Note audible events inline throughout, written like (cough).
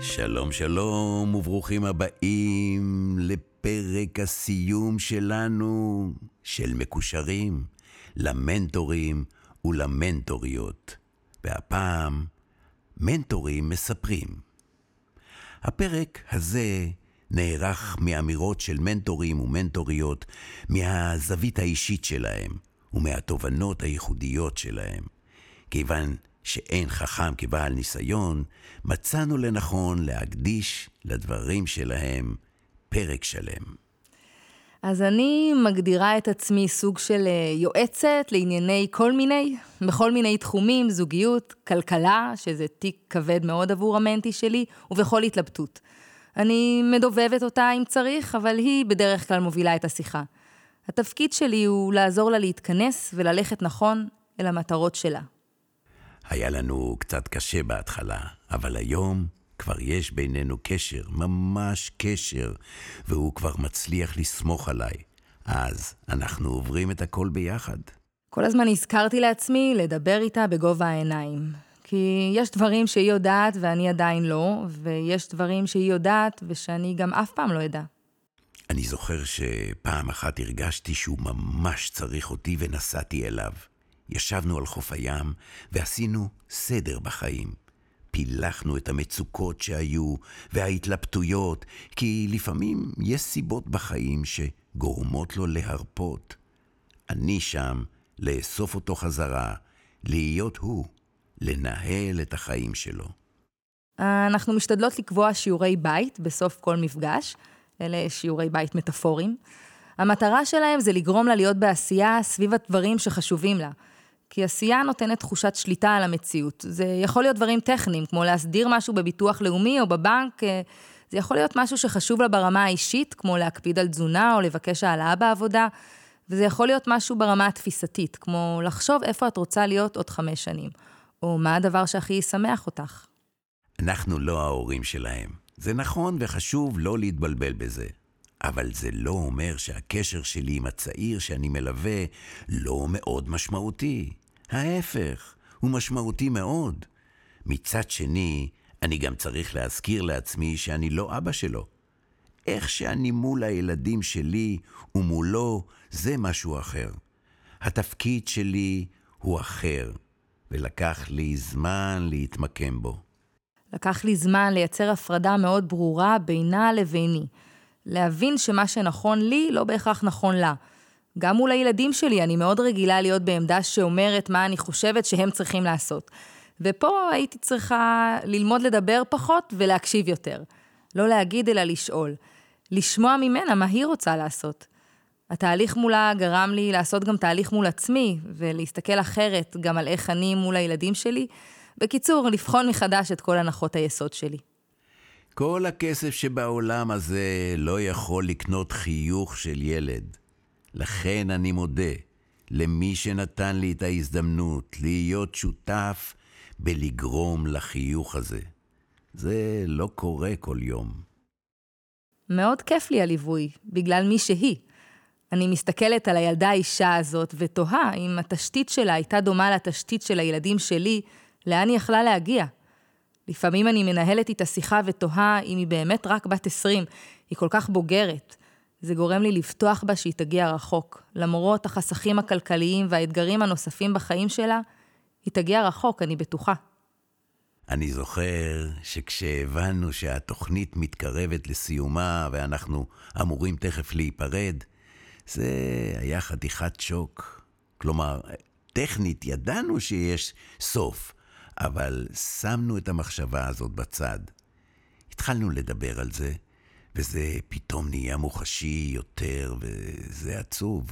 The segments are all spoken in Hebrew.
שלום שלום וברוכים הבאים לפרק הסיום שלנו של מקושרים למנטורים ולמנטוריות. והפעם מנטורים מספרים. הפרק הזה נערך מאמירות של מנטורים ומנטוריות מהזווית האישית שלהם ומהתובנות הייחודיות שלהם. כיוון שאין חכם כבעל ניסיון, מצאנו לנכון להקדיש לדברים שלהם פרק שלם. אז אני מגדירה את עצמי סוג של אה, יועצת לענייני כל מיני, בכל מיני תחומים, זוגיות, כלכלה, שזה תיק כבד מאוד עבור המנטי שלי, ובכל התלבטות. אני מדובבת אותה אם צריך, אבל היא בדרך כלל מובילה את השיחה. התפקיד שלי הוא לעזור לה להתכנס וללכת נכון אל המטרות שלה. היה לנו קצת קשה בהתחלה, אבל היום כבר יש בינינו קשר, ממש קשר, והוא כבר מצליח לסמוך עליי. אז אנחנו עוברים את הכל ביחד. כל הזמן הזכרתי לעצמי לדבר איתה בגובה העיניים. כי יש דברים שהיא יודעת ואני עדיין לא, ויש דברים שהיא יודעת ושאני גם אף פעם לא אדע. אני זוכר שפעם אחת הרגשתי שהוא ממש צריך אותי ונסעתי אליו. ישבנו על חוף הים ועשינו סדר בחיים. פילחנו את המצוקות שהיו וההתלבטויות, כי לפעמים יש סיבות בחיים שגורמות לו להרפות. אני שם לאסוף אותו חזרה, להיות הוא, לנהל את החיים שלו. אנחנו משתדלות לקבוע שיעורי בית בסוף כל מפגש. אלה שיעורי בית מטאפוריים. המטרה שלהם זה לגרום לה להיות בעשייה סביב הדברים שחשובים לה. כי עשייה נותנת תחושת שליטה על המציאות. זה יכול להיות דברים טכניים, כמו להסדיר משהו בביטוח לאומי או בבנק, אה, זה יכול להיות משהו שחשוב לה ברמה האישית, כמו להקפיד על תזונה או לבקש העלאה בעבודה, וזה יכול להיות משהו ברמה התפיסתית, כמו לחשוב איפה את רוצה להיות עוד חמש שנים, או מה הדבר שהכי ישמח אותך. אנחנו לא ההורים שלהם. זה נכון וחשוב לא להתבלבל בזה. אבל זה לא אומר שהקשר שלי עם הצעיר שאני מלווה לא מאוד משמעותי. ההפך, הוא משמעותי מאוד. מצד שני, אני גם צריך להזכיר לעצמי שאני לא אבא שלו. איך שאני מול הילדים שלי ומולו, זה משהו אחר. התפקיד שלי הוא אחר, ולקח לי זמן להתמקם בו. לקח לי זמן לייצר הפרדה מאוד ברורה בינה לביני. להבין שמה שנכון לי לא בהכרח נכון לה. גם מול הילדים שלי, אני מאוד רגילה להיות בעמדה שאומרת מה אני חושבת שהם צריכים לעשות. ופה הייתי צריכה ללמוד לדבר פחות ולהקשיב יותר. לא להגיד אלא לשאול. לשמוע ממנה מה היא רוצה לעשות. התהליך מולה גרם לי לעשות גם תהליך מול עצמי, ולהסתכל אחרת גם על איך אני מול הילדים שלי. בקיצור, לבחון מחדש את כל הנחות היסוד שלי. כל הכסף שבעולם הזה לא יכול לקנות חיוך של ילד. לכן אני מודה למי שנתן לי את ההזדמנות להיות שותף בלגרום לחיוך הזה. זה לא קורה כל יום. מאוד כיף לי הליווי, בגלל מי שהיא. אני מסתכלת על הילדה האישה הזאת ותוהה אם התשתית שלה הייתה דומה לתשתית של הילדים שלי, לאן היא יכלה להגיע. לפעמים אני מנהלת איתה שיחה ותוהה אם היא באמת רק בת 20, היא כל כך בוגרת. זה גורם לי לבטוח בה שהיא תגיע רחוק. למרות החסכים הכלכליים והאתגרים הנוספים בחיים שלה, היא תגיע רחוק, אני בטוחה. אני זוכר שכשהבנו שהתוכנית מתקרבת לסיומה ואנחנו אמורים תכף להיפרד, זה היה חתיכת שוק. כלומר, טכנית ידענו שיש סוף, אבל שמנו את המחשבה הזאת בצד. התחלנו לדבר על זה, וזה פתאום נהיה מוחשי יותר, וזה עצוב.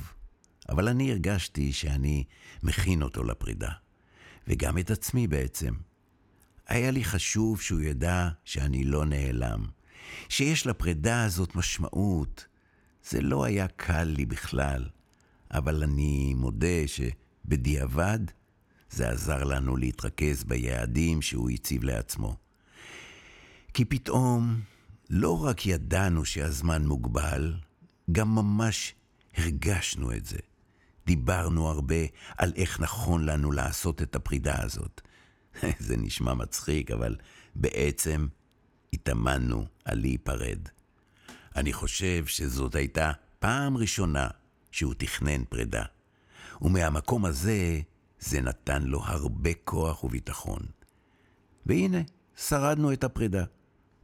אבל אני הרגשתי שאני מכין אותו לפרידה, וגם את עצמי בעצם. היה לי חשוב שהוא ידע שאני לא נעלם, שיש לפרידה הזאת משמעות. זה לא היה קל לי בכלל, אבל אני מודה שבדיעבד זה עזר לנו להתרכז ביעדים שהוא הציב לעצמו. כי פתאום לא רק ידענו שהזמן מוגבל, גם ממש הרגשנו את זה. דיברנו הרבה על איך נכון לנו לעשות את הפרידה הזאת. (laughs) זה נשמע מצחיק, אבל בעצם התאמנו על להיפרד. אני חושב שזאת הייתה פעם ראשונה שהוא תכנן פרידה, ומהמקום הזה זה נתן לו הרבה כוח וביטחון. והנה, שרדנו את הפרידה.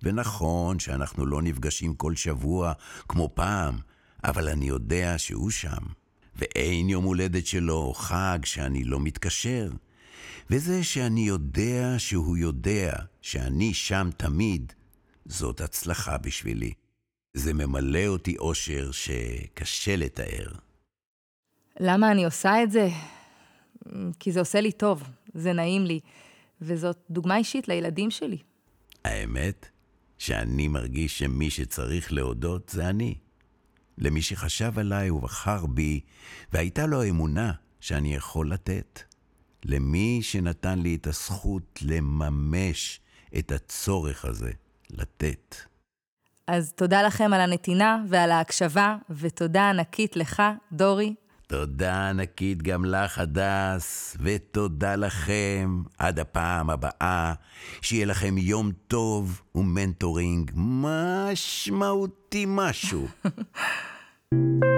ונכון שאנחנו לא נפגשים כל שבוע כמו פעם, אבל אני יודע שהוא שם, ואין יום הולדת שלו או חג שאני לא מתקשר. וזה שאני יודע שהוא יודע שאני שם תמיד, זאת הצלחה בשבילי. זה ממלא אותי אושר שקשה לתאר. למה אני עושה את זה? כי זה עושה לי טוב, זה נעים לי, וזאת דוגמה אישית לילדים שלי. האמת, שאני מרגיש שמי שצריך להודות זה אני. למי שחשב עליי ובחר בי, והייתה לו אמונה שאני יכול לתת. למי שנתן לי את הזכות לממש את הצורך הזה, לתת. אז תודה לכם על הנתינה ועל ההקשבה, ותודה ענקית לך, דורי. תודה ענקית גם לך, הדס, ותודה לכם. עד הפעם הבאה, שיהיה לכם יום טוב ו mentoring משמעותי משהו. (laughs)